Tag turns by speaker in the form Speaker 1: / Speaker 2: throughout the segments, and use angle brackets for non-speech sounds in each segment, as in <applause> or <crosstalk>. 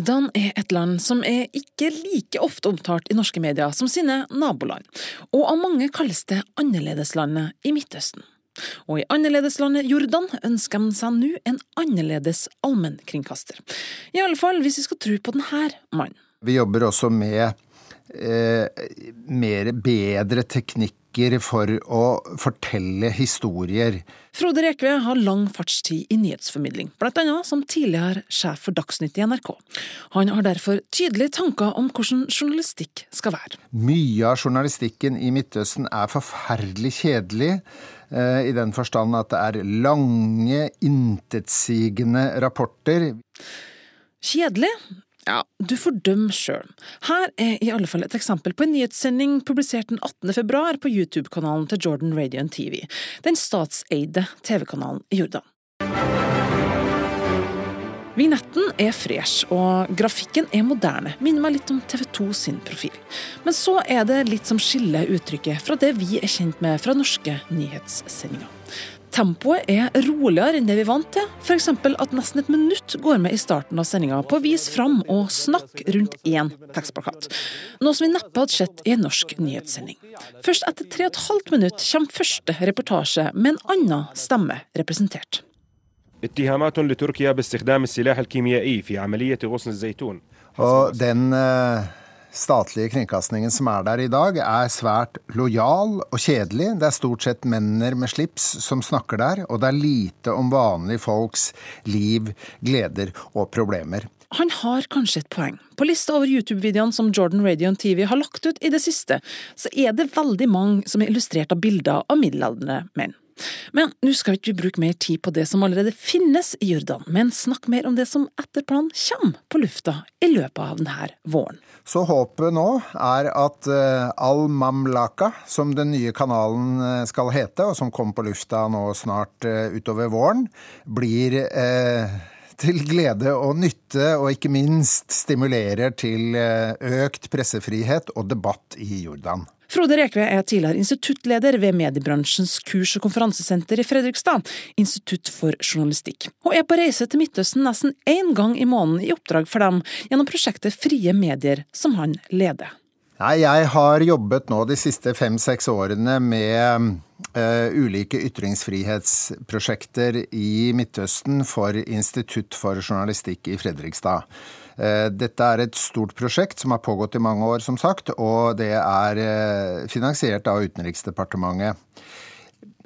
Speaker 1: Jordan er et land som er ikke like ofte omtalt i norske medier som sine naboland, og av mange kalles det annerledeslandet i Midtøsten. Og i annerledeslandet Jordan ønsker de seg nå en annerledes allmennkringkaster. I alle fall hvis vi skal tro på denne mannen.
Speaker 2: Vi jobber også med eh, mer bedre teknikk for å fortelle historier.
Speaker 1: Frode Rekve har lang fartstid i nyhetsformidling, blant annet som tidligere sjef for Dagsnytt i NRK. Han har derfor tydelige tanker om hvordan journalistikk skal være.
Speaker 2: Mye av journalistikken i Midtøsten er forferdelig kjedelig. Eh, I den forstand at det er lange, intetsigende rapporter.
Speaker 1: Kjedelig? Ja, du får dømme sjøl. Her er i alle fall et eksempel på en nyhetssending publisert den 18. februar på YouTube-kanalen til Jordan Radio TV, den statseide TV-kanalen i Jordan. Vignetten er fresh, og grafikken er moderne, minner meg litt om TV 2 sin profil. Men så er det litt som skiller uttrykket fra det vi er kjent med fra norske nyhetssendinger. Tempoet er roligere enn det vi er vant til, f.eks. at nesten et minutt går med i starten av sendinga på å vise fram og snakke rundt én tekstplakat. Noe som vi neppe hadde sett i en norsk nyhetssending. Først etter tre og et halvt minutt kommer første reportasje med en annen stemme representert.
Speaker 2: Og den uh statlige kringkastingen som er der i dag, er svært lojal og kjedelig. Det er stort sett menner med slips som snakker der, og det er lite om vanlige folks liv, gleder og problemer.
Speaker 1: Han har kanskje et poeng. På lista over YouTube-videoene som Jordan Radio TV har lagt ut i det siste, så er det veldig mange som er illustrert av bilder av middelaldrende menn. Men nå skal vi ikke bruke mer tid på det som allerede finnes i Jordan, men snakke mer om det som etter planen kommer på lufta i løpet av denne våren.
Speaker 2: Så håpet nå er at uh, Al Mamlaka, som den nye kanalen eh, skal hete, og som kommer på lufta nå snart uh, utover våren, blir eh til glede og nytte, og ikke minst stimulerer til økt pressefrihet og debatt i Jordan.
Speaker 1: Frode Rekve er tidligere instituttleder ved mediebransjens kurs- og konferansesenter i Fredrikstad, Institutt for journalistikk, og er på reise til Midtøsten nesten én gang i måneden i oppdrag for dem gjennom prosjektet Frie medier, som han leder.
Speaker 2: Nei, jeg har jobbet nå de siste fem-seks årene med uh, ulike ytringsfrihetsprosjekter i Midtøsten for Institutt for journalistikk i Fredrikstad. Eh, dette er et stort prosjekt som har pågått i mange år, som sagt, og det er eh, finansiert av Utenriksdepartementet.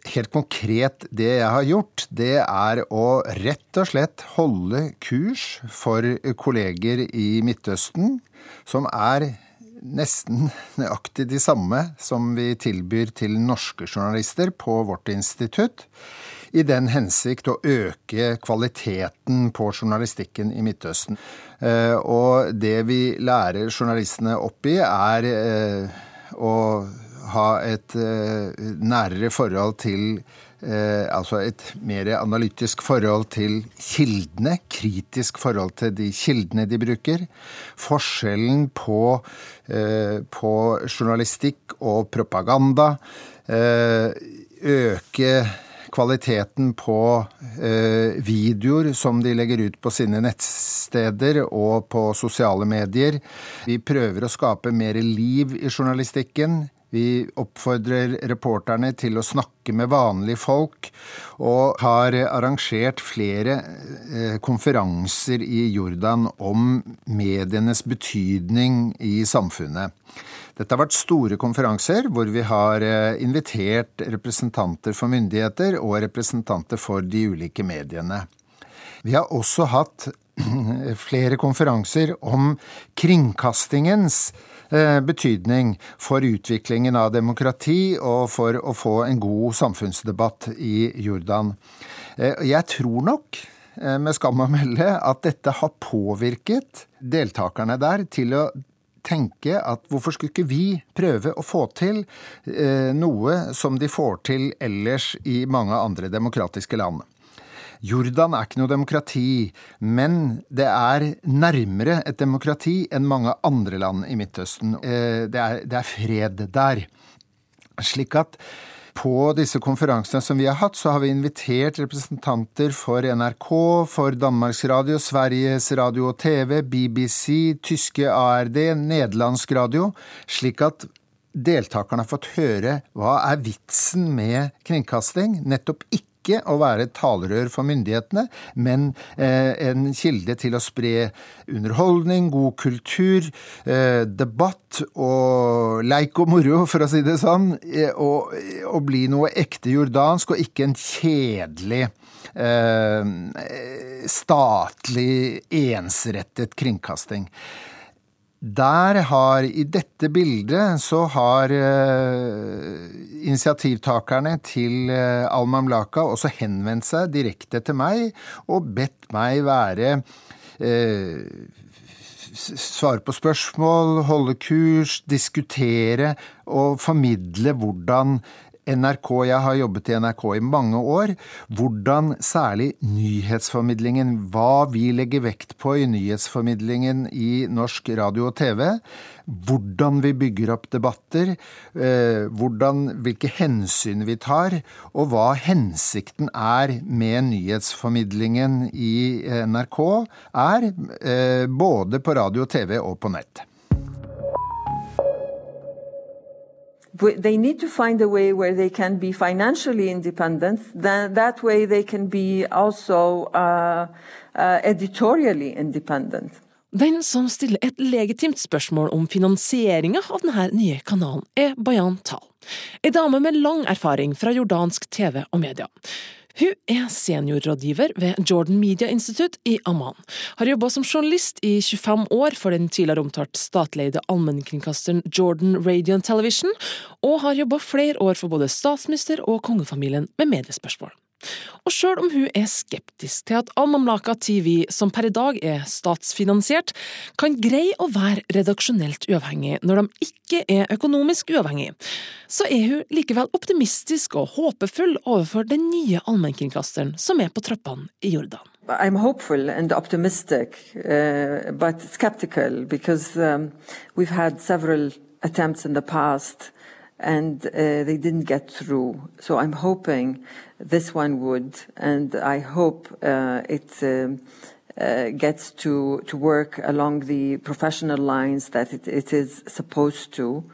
Speaker 2: Helt konkret, det jeg har gjort, det er å rett og slett holde kurs for kolleger i Midtøsten, som er nesten nøyaktig de samme som vi tilbyr til norske journalister på vårt institutt i den hensikt å øke kvaliteten på journalistikken i Midtøsten. Eh, og det vi lærer journalistene opp i, er eh, å ha et eh, nærere forhold til altså et mer analytisk forhold til kildene, kritisk forhold til de kildene de bruker. Forskjellen på, på journalistikk og propaganda. Øke kvaliteten på eh, videoer som de legger ut på sine nettsteder og på sosiale medier. Vi prøver å skape mer liv i journalistikken. Vi oppfordrer reporterne til å snakke med vanlige folk, og har arrangert flere eh, konferanser i Jordan om medienes betydning i samfunnet. Dette har vært store konferanser hvor vi har eh, invitert representanter for myndigheter og representanter for de ulike mediene. Vi har også hatt <clears throat> flere konferanser om kringkastingens eh, betydning for utviklingen av demokrati og for å få en god samfunnsdebatt i Jordan. Eh, jeg tror nok, med skam å melde, at dette har påvirket deltakerne der til å tenke at hvorfor skulle ikke vi prøve å få til eh, noe som de får til ellers i mange andre demokratiske land? Jordan er ikke noe demokrati, men det er nærmere et demokrati enn mange andre land i Midtøsten. Eh, det er, det er fred der. Slik at På disse konferansene som vi har hatt, så har vi invitert representanter for NRK, for Danmarks Radio, Sveriges Radio og TV, BBC, tyske ARD, nederlandsk radio, slik at deltakerne har fått høre hva er vitsen med kringkasting, nettopp ikke ikke å være et talerør for myndighetene, men eh, en kilde til å spre underholdning, god kultur, eh, debatt og leik og moro, for å si det sånn, eh, og, og bli noe ekte jordansk, og ikke en kjedelig statlig ensrettet kringkasting. Der har, i dette bildet, så har eh, initiativtakerne til eh, Al Mamlaka også henvendt seg direkte til meg og bedt meg være eh, Svare på spørsmål, holde kurs, diskutere og formidle hvordan NRK, jeg har jobbet i NRK i mange år, hvordan særlig nyhetsformidlingen, hva vi legger vekt på i nyhetsformidlingen i norsk radio og TV, hvordan vi bygger opp debatter, eh, hvordan, hvilke hensyn vi tar, og hva hensikten er med nyhetsformidlingen i NRK, er eh, både på radio, og TV og på nett.
Speaker 3: They need to find a way where they can be financially independent. Then that way they can be also uh, uh, editorially independent.
Speaker 1: Den som stiller et legitimt spørsmål om finansieringa av denne nye kanalen, er Bayan Tal. Ei dame med lang erfaring fra jordansk TV og media. Hun er seniorrådgiver ved Jordan Media Institute i Amman. Har jobba som journalist i 25 år for den tidligere omtalt statleide allmennkringkasteren Jordan Radio Television, og har jobba flere år for både statsminister og kongefamilien med mediespørsmål. Og sjøl om hun er skeptisk til at Al-Mamlaka TV, som per i dag er statsfinansiert, kan greie å være redaksjonelt uavhengig når de ikke er økonomisk uavhengig, så er hun likevel optimistisk og håpefull overfor den nye allmennkringkasteren som er på trappene i Jordan.
Speaker 3: I'm hopeful and optimistic, uh, but skeptical because um, we've had several attempts in the past and uh, they didn't get through. So I'm hoping this one would, and I hope uh, it um, uh, gets to, to work along the professional lines that it, it is supposed to.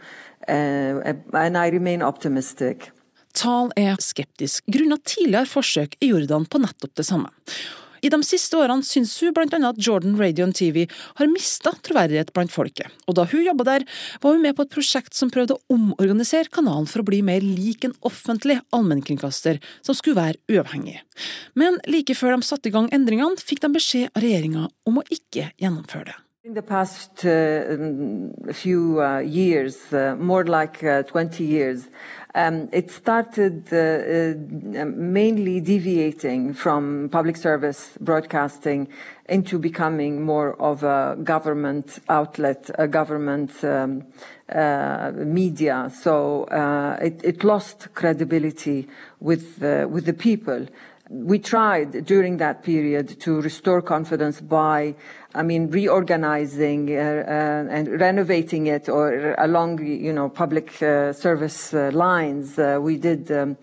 Speaker 3: Uh, and I remain optimistic.
Speaker 1: Tal er skeptisk grunnet tidligere forsøk i Jordan på nettopp det samme. I de siste årene syns hun bl.a. at Jordan Radio og TV har mista troverdighet blant folket, og da hun jobba der, var hun med på et prosjekt som prøvde å omorganisere kanalen for å bli mer lik en offentlig allmennkringkaster som skulle være uavhengig. Men like før de satte i gang endringene, fikk de beskjed av regjeringa om å ikke gjennomføre det.
Speaker 3: In the past uh, few uh, years, uh, more like 20 uh, years, um, it started uh, uh, mainly deviating from public service broadcasting into becoming more of a government outlet, a government um, media. So it, it, lost credibility with with the people. We tried during that period to restore confidence by I mean, reorganizing uh, uh, and renovating it or along, you know, public uh, service uh, lines. Uh, we did um,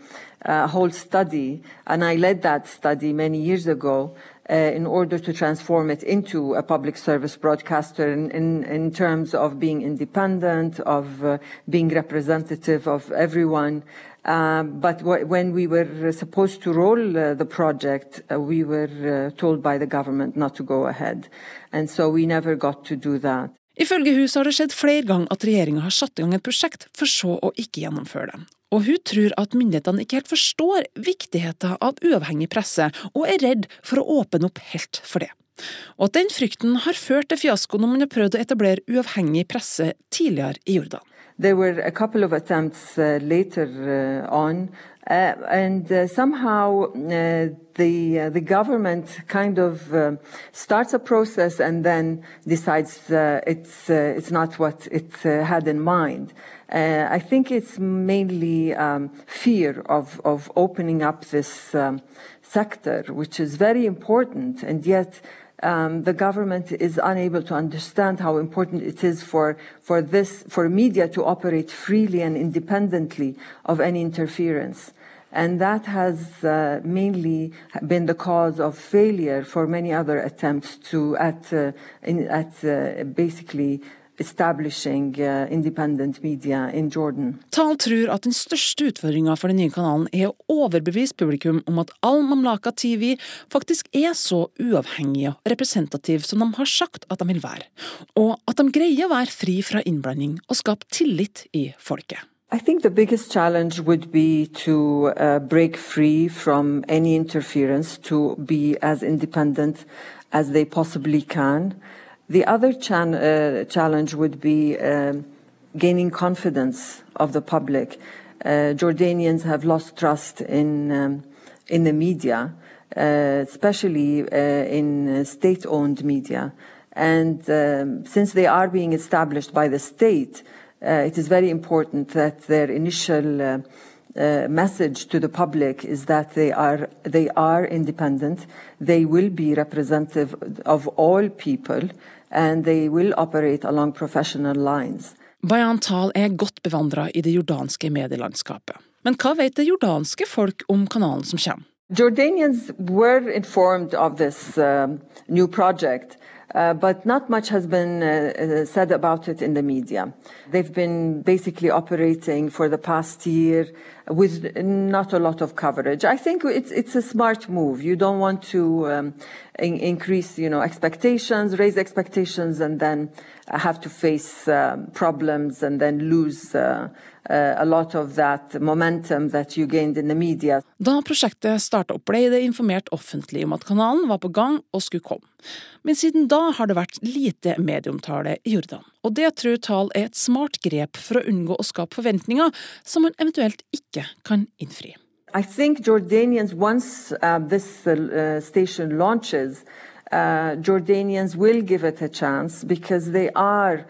Speaker 3: a whole study, and I led that study many years ago. Uh, in order to transform it into a public service broadcaster in, in, in terms of being independent, of being representative of everyone, but when we were supposed to roll uh, the project, uh, we were uh, told by the government not to go ahead. And so we never got to do that.
Speaker 1: Ifølge hun har det skjedd flere ganger at regjeringa har satt i gang et prosjekt, for så å ikke gjennomføre det. Og hun tror at myndighetene ikke helt forstår viktigheten av uavhengig presse, og er redd for å åpne opp helt for det. Og at den frykten har ført til fiasko når man har prøvd å etablere uavhengig presse tidligere i Jordan.
Speaker 3: There were a couple of attempts uh, later uh, on, uh, and uh, somehow uh, the uh, the government kind of starts a process and then decides it's it's not what it had in mind. I think it's mainly um, fear of of opening up this um, sector, which is very important, and yet um, the government is unable to understand how important it is for, for this, for media to operate freely and independently of any interference. And that has uh, mainly been the cause of failure for many other attempts to, at, uh, in, at uh, basically establishing uh, independent media in Jordan.
Speaker 1: Tal tror at den største utfordringa for den nye kanalen er å overbevise publikum om at Al Mamlaka TV faktisk er så uavhengig og representativ som de har sagt at de vil være, og at de greier å være fri fra innblanding og skape tillit i folket.
Speaker 3: I think the biggest challenge would be to uh, break free from any interference, to be as independent as they possibly can. The other chan- uh, challenge would be um, gaining confidence of the public. Uh, Jordanians have lost trust in um, in the media, uh, especially uh, in state-owned media, and um, since they are being established by the state, uh, it is very important that their initial uh, uh, message to the public is that they are they are independent. They will be representative of all people and they will operate along professional lines.
Speaker 1: Bayan Tal er godt bevandra i det jordanske medielandskapet. Men hva vet det jordanske folk om kanalen som kommer?
Speaker 3: Jordanians were informed of this uh, new project. Uh, but not much has been uh, uh, said about it in the media. They've been basically operating for the past year with not a lot of coverage. I think it's it's a smart move. You don't want to um, in, increase, you know, expectations, raise expectations, and then have to face um, problems and then lose. A lot of that momentum that you gained in the media.
Speaker 1: Da prosjektet starta opp, ble det informert offentlig om at kanalen var på gang og skulle komme. Men siden da har det vært lite medieomtale i Jordan, og det tror Tal er et smart grep for å unngå å skape forventninger som man eventuelt ikke kan innfri.
Speaker 3: I think Jordanians, once uh, this uh, station launches, uh, Jordanians will give it a chance because they are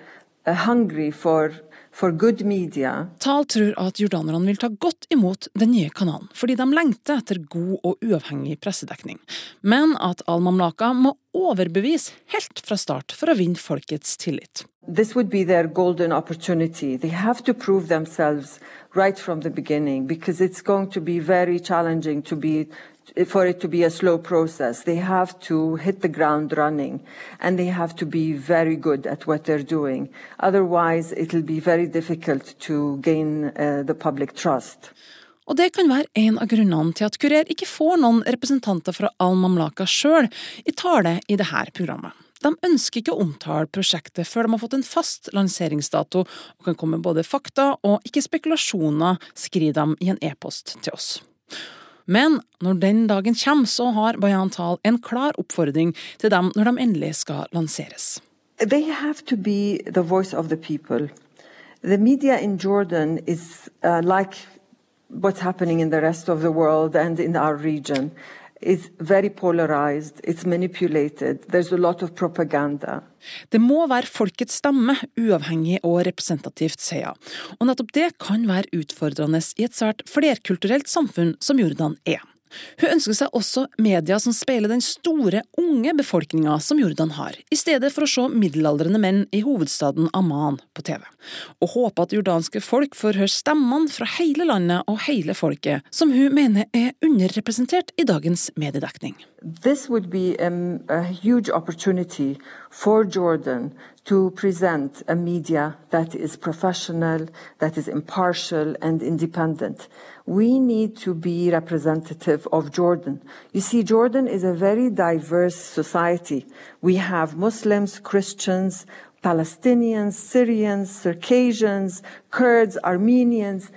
Speaker 3: uh, hungry for for good media.
Speaker 1: Tal tror at jordanerne vil ta godt imot den nye kanalen, fordi de lengter etter god og uavhengig pressedekning, men at Al-Mamlaka må overbevise helt fra start for å vinne folkets tillit.
Speaker 3: This would be their golden opportunity. They have to prove themselves right from the beginning because it's going to be very challenging to be for it to be a slow process. They have to hit the ground running and they have to be very good at what they're doing. Otherwise, it'll be very difficult to gain uh, the public trust.
Speaker 1: Og det kan være en av grunnene til at Kurer ikke får noen representanter fra Al-Mamlaka sjøl i tale i dette programmet. De ønsker ikke å omtale prosjektet før de har fått en fast lanseringsdato og kan komme med både fakta og ikke spekulasjoner, skriver de i en e-post til oss. Men når den dagen kommer, så har Bayan Tal en klar oppfordring til dem når de endelig skal lanseres.
Speaker 3: They have to be the voice of the people. The media in Jordan is uh, like what's happening in the rest of the world and in our region.
Speaker 1: Det må være folkets stemme, uavhengig og representativt, sier hun. Og nettopp det kan være utfordrende i et svært flerkulturelt samfunn som Jordan er. Hun ønsker seg også media som speiler den store, unge befolkninga som Jordan har, i stedet for å se middelaldrende menn i hovedstaden Amman på TV, og håper at jordanske folk får høre stemmene fra hele landet og hele folket, som hun mener er underrepresentert i dagens mediedekning.
Speaker 3: This would be a, a huge for Jordan to present a media that is professional, that is impartial and independent. We need to be representative of Jordan. You see, Jordan is a very diverse society. We have Muslims, Christians, Palestinians, Syrians, Circassians, Kurds, Armenians,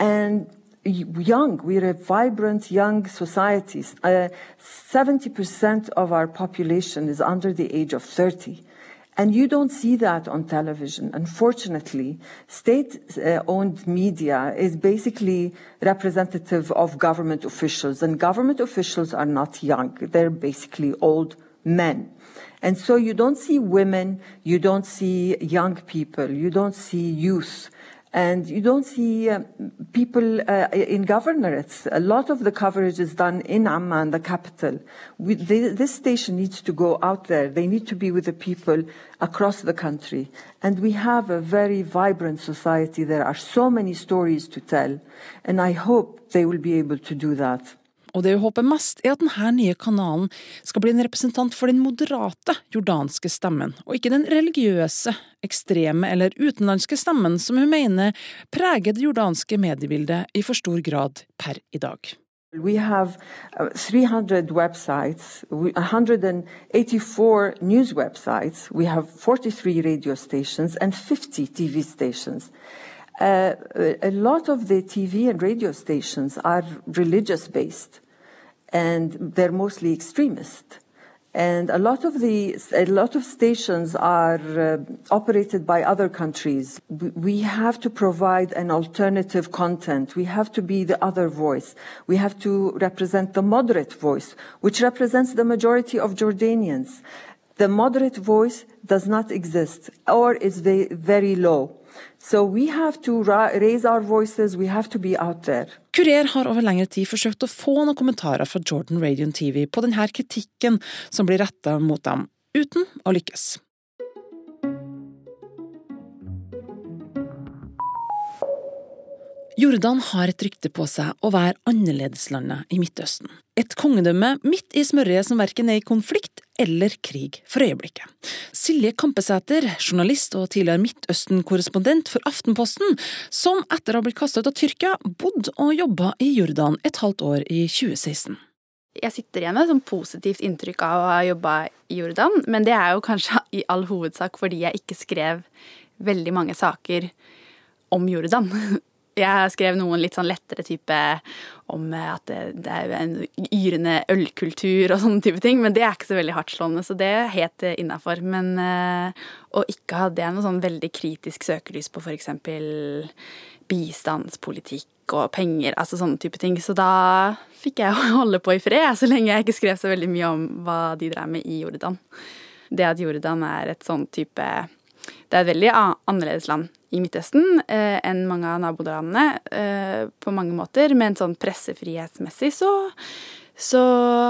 Speaker 3: and young. We're a vibrant young society. Uh, 70% of our population is under the age of 30. And you don't see that on television. Unfortunately, state owned media is basically representative of government officials, and government officials are not young. They're basically old men. And so you don't see women, you don't see young people, you don't see youth. And you don't see uh, people uh, in governorates. A lot of the coverage is done in Amman, the capital. We, they, this station needs to go out there. They need to be with the people across the country. And we have a very vibrant society. There are so many stories to tell. And I hope they will be able to do that.
Speaker 1: Og det hun håper mest, er at denne nye kanalen skal bli en representant for den moderate jordanske stemmen, og ikke den religiøse, ekstreme eller utenlandske stemmen som hun mener preger det jordanske mediebildet i for stor grad per i dag.
Speaker 3: We have uh, 300 websites, 184 news websites, we have 43 radio stations and 50 TV stations. Uh, a lot of the TV and radio stations are religious based and they're mostly extremist. And a lot of the a lot of stations are uh, operated by other countries. We have to provide an alternative content. We have to be the other voice. We have to represent the moderate voice, which represents the majority of Jordanians. The moderate voice does not exist or is very low. So we have to raise our voices, we have to be out there.
Speaker 1: Kurier har over lengre tid forsøkt å få noen kommentarer fra Jordan Radio TV på denne kritikken som blir retta mot dem, uten å lykkes. Jordan har et rykte på seg å være annerledeslandet i Midtøsten. Et kongedømme midt i smørjet som verken er i konflikt eller krig for øyeblikket. Silje Kampesæter, journalist og tidligere Midtøsten-korrespondent for Aftenposten, som etter å ha blitt kastet ut av Tyrkia, bodde og jobba i Jordan et halvt år i 2016.
Speaker 4: Jeg sitter igjen med et positivt inntrykk av å ha jobba i Jordan, men det er jo kanskje i all hovedsak fordi jeg ikke skrev veldig mange saker om Jordan. Jeg skrev noen litt sånn lettere type om at det, det er en yrende ølkultur og sånne type ting, men det er ikke så veldig hardtslående, så det er helt innafor. Men å ikke ha det noe sånn veldig kritisk søkelys på f.eks. bistandspolitikk og penger, altså sånne type ting. Så da fikk jeg <laughs> holde på i fred, så lenge jeg ikke skrev så veldig mye om hva de drev med i Jordan. Det at Jordan er et sånn type Det er et veldig annerledes land i Midtøsten eh, enn mange av nabolandene eh, på mange måter, men sånn pressefrihetsmessig så, så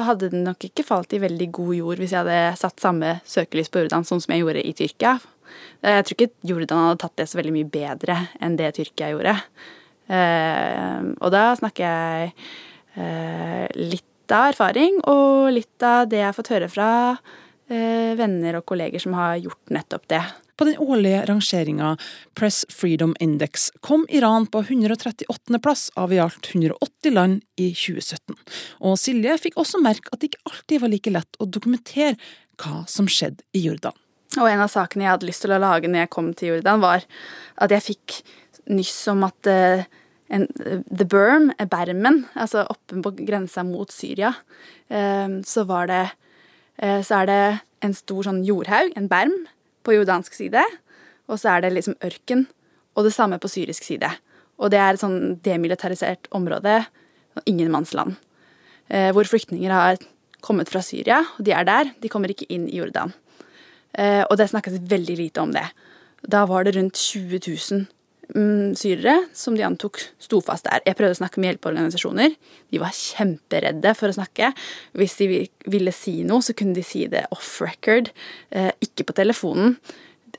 Speaker 4: hadde den nok ikke falt i veldig god jord hvis jeg hadde satt samme søkelys på Jordan sånn som jeg gjorde i Tyrkia. Eh, jeg tror ikke Jordan hadde tatt det så veldig mye bedre enn det Tyrkia gjorde. Eh, og da snakker jeg eh, litt av erfaring og litt av det jeg har fått høre fra venner og kolleger som har gjort nettopp det.
Speaker 1: På den årlige rangeringa Press Freedom Index kom Iran på 138. plass av i alt 180 land i 2017. Og Silje fikk også merke at det ikke alltid var like lett å dokumentere hva som skjedde i Jordan.
Speaker 4: Og en av sakene jeg hadde lyst til å lage når jeg kom til Jordan, var at jeg fikk nyss om at uh, en, The Berm, bermen, altså oppe på grensa mot Syria, så var det Så er det en stor sånn jordhaug, en berm, på jordansk side, og så er det liksom ørken, og det samme på syrisk side. Og det er et sånn demilitarisert område, ingenmannsland, eh, hvor flyktninger har kommet fra Syria, og de er der. De kommer ikke inn i Jordan. Eh, og det snakkes veldig lite om det. Da var det rundt 20 000 mm, syrere som de antok sto fast der. Jeg prøvde å snakke med hjelpeorganisasjoner. De var kjemperedde for å snakke. Hvis de ville si noe, så kunne de si det off record, eh, ikke på telefonen.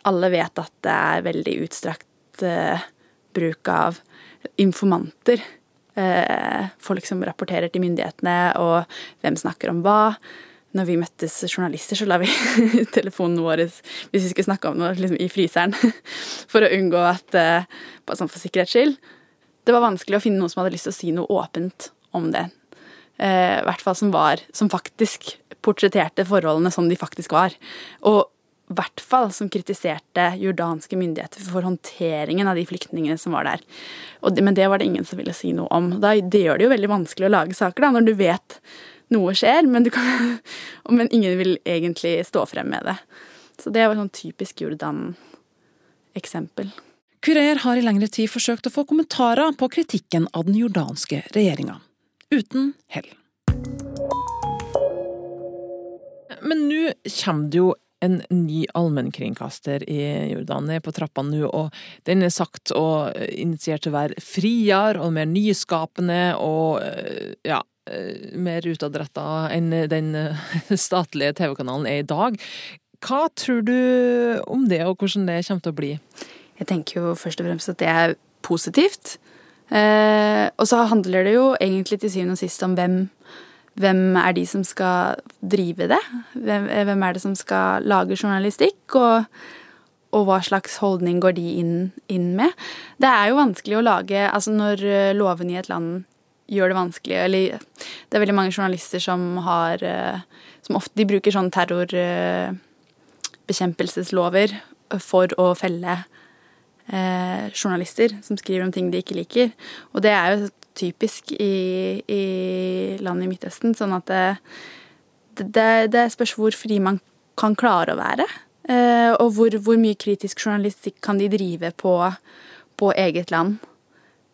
Speaker 4: Alle vet at det er veldig utstrakt eh, bruk av informanter. Eh, folk som rapporterer til myndighetene, og hvem snakker om hva når vi møttes journalister, så la vi <laughs> telefonen vår hvis vi skulle snakke om noe, liksom i fryseren. <laughs> For å unngå at Bare sånn for sikkerhets skyld. Det var vanskelig å finne noen som hadde lyst til å si noe åpent om det. Eh, I hvert fall som var Som faktisk portretterte forholdene som de faktisk var. Og i hvert fall som kritiserte jordanske myndigheter for håndteringen av de flyktningene som var der. Det, men det var det ingen som ville si noe om. Da, det gjør det jo veldig vanskelig å lage saker, da, når du vet noe skjer, men, kan, <laughs> men, ingen vil egentlig stå frem med det. Så det var et sånn typisk Jordan-eksempel.
Speaker 1: Kurer har i lengre tid forsøkt å få kommentarer på kritikken av den jordanske regjeringa. Uten hell. Men nå kommer det jo en ny allmennkringkaster i Jordan. Er på trappene nå, og den er sagt og initiert til å være friere og mer nyskapende og ja, mer utadretta enn den <laughs> statlige TV-kanalen er i dag. Hva tror du om det, og hvordan det kommer til å bli?
Speaker 4: Jeg tenker jo først og fremst at det er positivt. Eh, og så handler det jo egentlig til syvende og sist om hvem, hvem er de som skal drive det? Hvem, hvem er det som skal lage journalistikk? Og, og, hva slags holdning går de inn, inn, med? Det er jo vanskelig å lage Altså når loven i et land gjør det vanskelig Eller det er veldig mange journalister som har eh, Som ofte de bruker sånn terror eh, for å felle eh, journalister som skriver om ting de ikke liker. Og det er jo typisk i, i land i Midtøsten, sånn at det, det, det, spørs hvor fri man kan klare å være. Eh, og hvor, hvor, mye kritisk journalistikk kan de drive på, på eget land.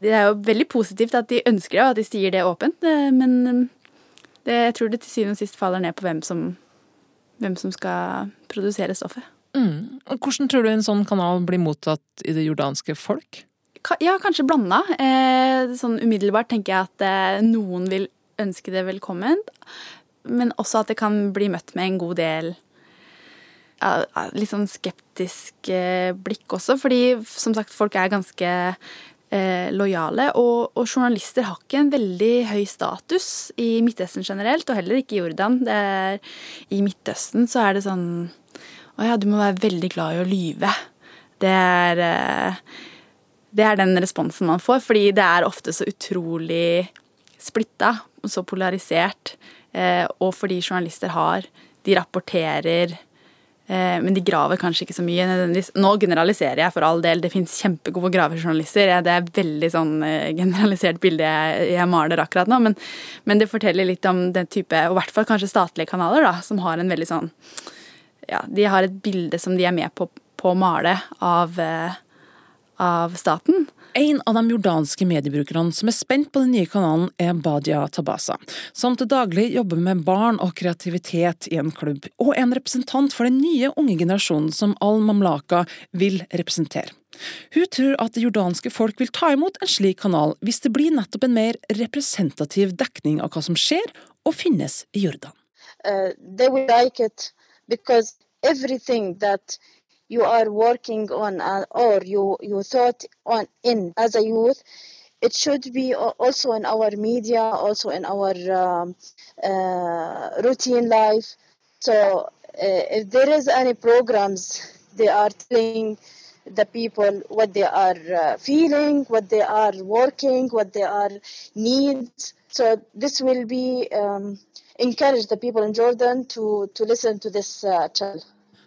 Speaker 4: Det er jo veldig positivt at de ønsker det, og at de sier det åpent, eh, men det, jeg tror det til syvende og sist faller ned på hvem som hvem som skal produsere stoffet.
Speaker 1: Mm. Hvordan tror du en sånn kanal blir mottatt i det jordanske folk?
Speaker 4: Ja, kanskje blanda. Eh, sånn umiddelbart tenker jeg at eh, noen vil ønske det velkommen. Men også at det kan bli møtt med en god del ja, litt sånn skeptisk eh, blikk også. Fordi som sagt, folk er ganske eh, lojale. Og, og, journalister har ikke en veldig høy status i Midtøsten generelt, og heller ikke i Jordan. Er, I Midtøsten så er det sånn Å ja, du må være veldig glad i å lyve. Det er eh, Det er den responsen man får, fordi det er ofte så utrolig splitta, så polarisert. Eh, og fordi journalister har De rapporterer men de graver kanskje ikke så mye. Nå generaliserer jeg for all del, det fins kjempegode gravejournalister. Det er veldig sånn eh, generalisert bilde jeg maler akkurat nå, men, men, det forteller litt om den type, og i hvert fall kanskje statlige kanaler, da, som har en veldig sånn Ja, de har et bilde som de er med på, på å male av, eh, av staten.
Speaker 1: En av de jordanske mediebrukerne som er spent på den nye kanalen, er Badia Tabasa, som til daglig jobber med barn og kreativitet i en klubb, og en representant for den nye unge generasjonen som Al-Mamlaka vil representere. Hun tror at det jordanske folk vil ta imot en slik kanal hvis det blir nettopp en mer representativ dekning av hva som skjer og finnes i Jordan. Uh, you are working on uh, or you, you thought on in as a youth it should be also in our media also in our um, uh, routine life. So uh, if there is any programs they are telling the people what they are uh, feeling what they are working what they are needs. So this will be um, encourage the people in jordan to to listen to this uh, channel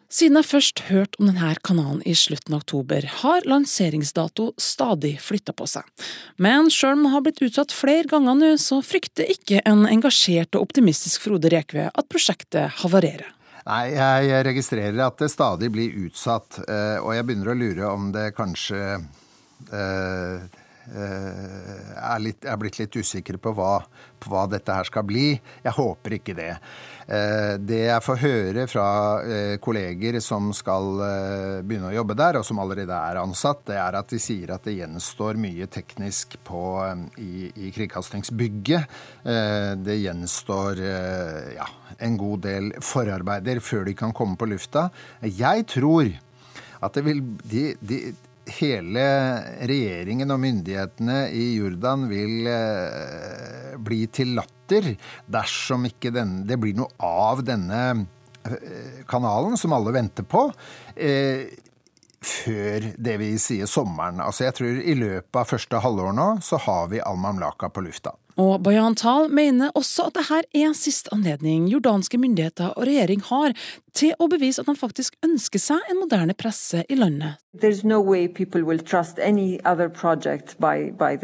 Speaker 1: Siden jeg først hørte om denne kanalen i slutten av oktober, har lanseringsdato stadig flytta på seg. Men sjøl om den har blitt utsatt flere ganger nå, så frykter ikke en engasjert og optimistisk Frode Rekve at prosjektet havarerer.
Speaker 2: Nei, jeg registrerer at det stadig blir utsatt, eh, og jeg begynner å lure om det kanskje eh, er, litt, er blitt litt usikre på hva, på hva, dette her skal bli. Jeg håper ikke det. Eh, det jeg får høre fra eh, kolleger som skal begynne å jobbe der, og som allerede er ansatt, det er at de sier at det gjenstår mye teknisk på, i, i kringkastingsbygget. Det gjenstår ja, en god del forarbeider før de kan komme på lufta. Jeg tror at det vil de, de, hele regjeringen og myndighetene i Jordan vil eh, bli til latter dersom ikke den, det blir noe av denne eh, kanalen, som alle venter på. Eh, før det vi sier sommeren. Altså jeg tror i løpet av første halvår nå så har vi Al-Mamlaka på lufta.
Speaker 1: Og Bayan Tal mener også at dette er siste anledning jordanske myndigheter og regjering har til å bevise at de faktisk ønsker seg en moderne presse i landet.
Speaker 3: No by, by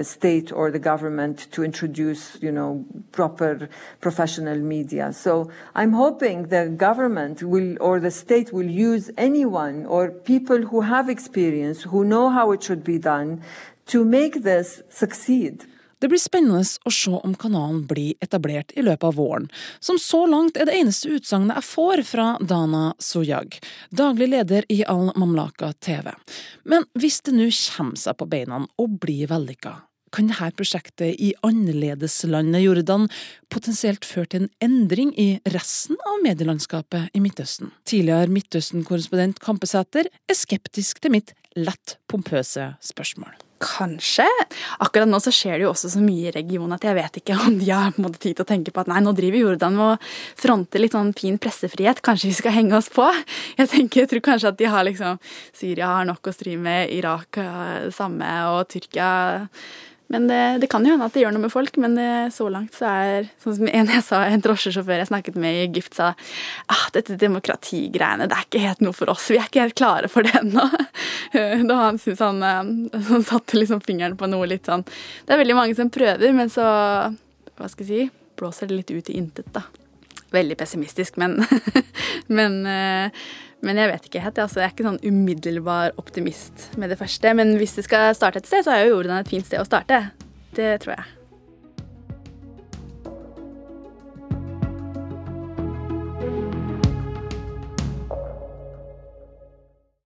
Speaker 3: you know, media. So I'm hoping the government will or the state will use anyone or people who have experience, who know how it should be done, to make this succeed.
Speaker 1: Det blir spennende å se om kanalen blir etablert i løpet av våren, som så langt er det eneste utsagnet jeg får fra Dana Sojag, daglig leder i Al Mamlaka TV. Men hvis det nå kommer seg på beina og blir vellykka, kan dette prosjektet i annerledeslandet Jordan potensielt føre til en endring i resten av medielandskapet i Midtøsten? Tidligere Midtøsten-korrespondent Kampesæter er skeptisk til mitt lett pompøse spørsmål.
Speaker 4: Kanskje. Akkurat nå så skjer det jo også så mye i regionen at jeg vet ikke <laughs> om de har måte tid til å tenke på at nei, nå driver Jordan å fronte litt sånn fin pressefrihet, kanskje vi skal henge oss på? <laughs> Jeg tenker, jeg tror kanskje at de har liksom Syria har nok å stri med, Irak samme, og Tyrkia men det, det, kan jo hende at det gjør noe med folk, men det, så langt så er Sånn som en jeg sa, en drosjesjåfør jeg snakket med i Egypt, sa ah, dette demokratigreiene, det er ikke helt noe for oss. Vi er ikke helt klare for det ennå. <laughs> Da han syntes han, eh, han satte liksom fingeren på noe litt sånn Det er veldig mange som prøver, men så Hva skal jeg si? Blåser det litt ut i intet, da. Veldig pessimistisk, men <laughs> Men eh, men jeg vet ikke helt. Altså, jeg er ikke sånn umiddelbar optimist med det første. Men hvis det skal starte et sted, så er jo Jordan et fint sted å starte. Det tror jeg.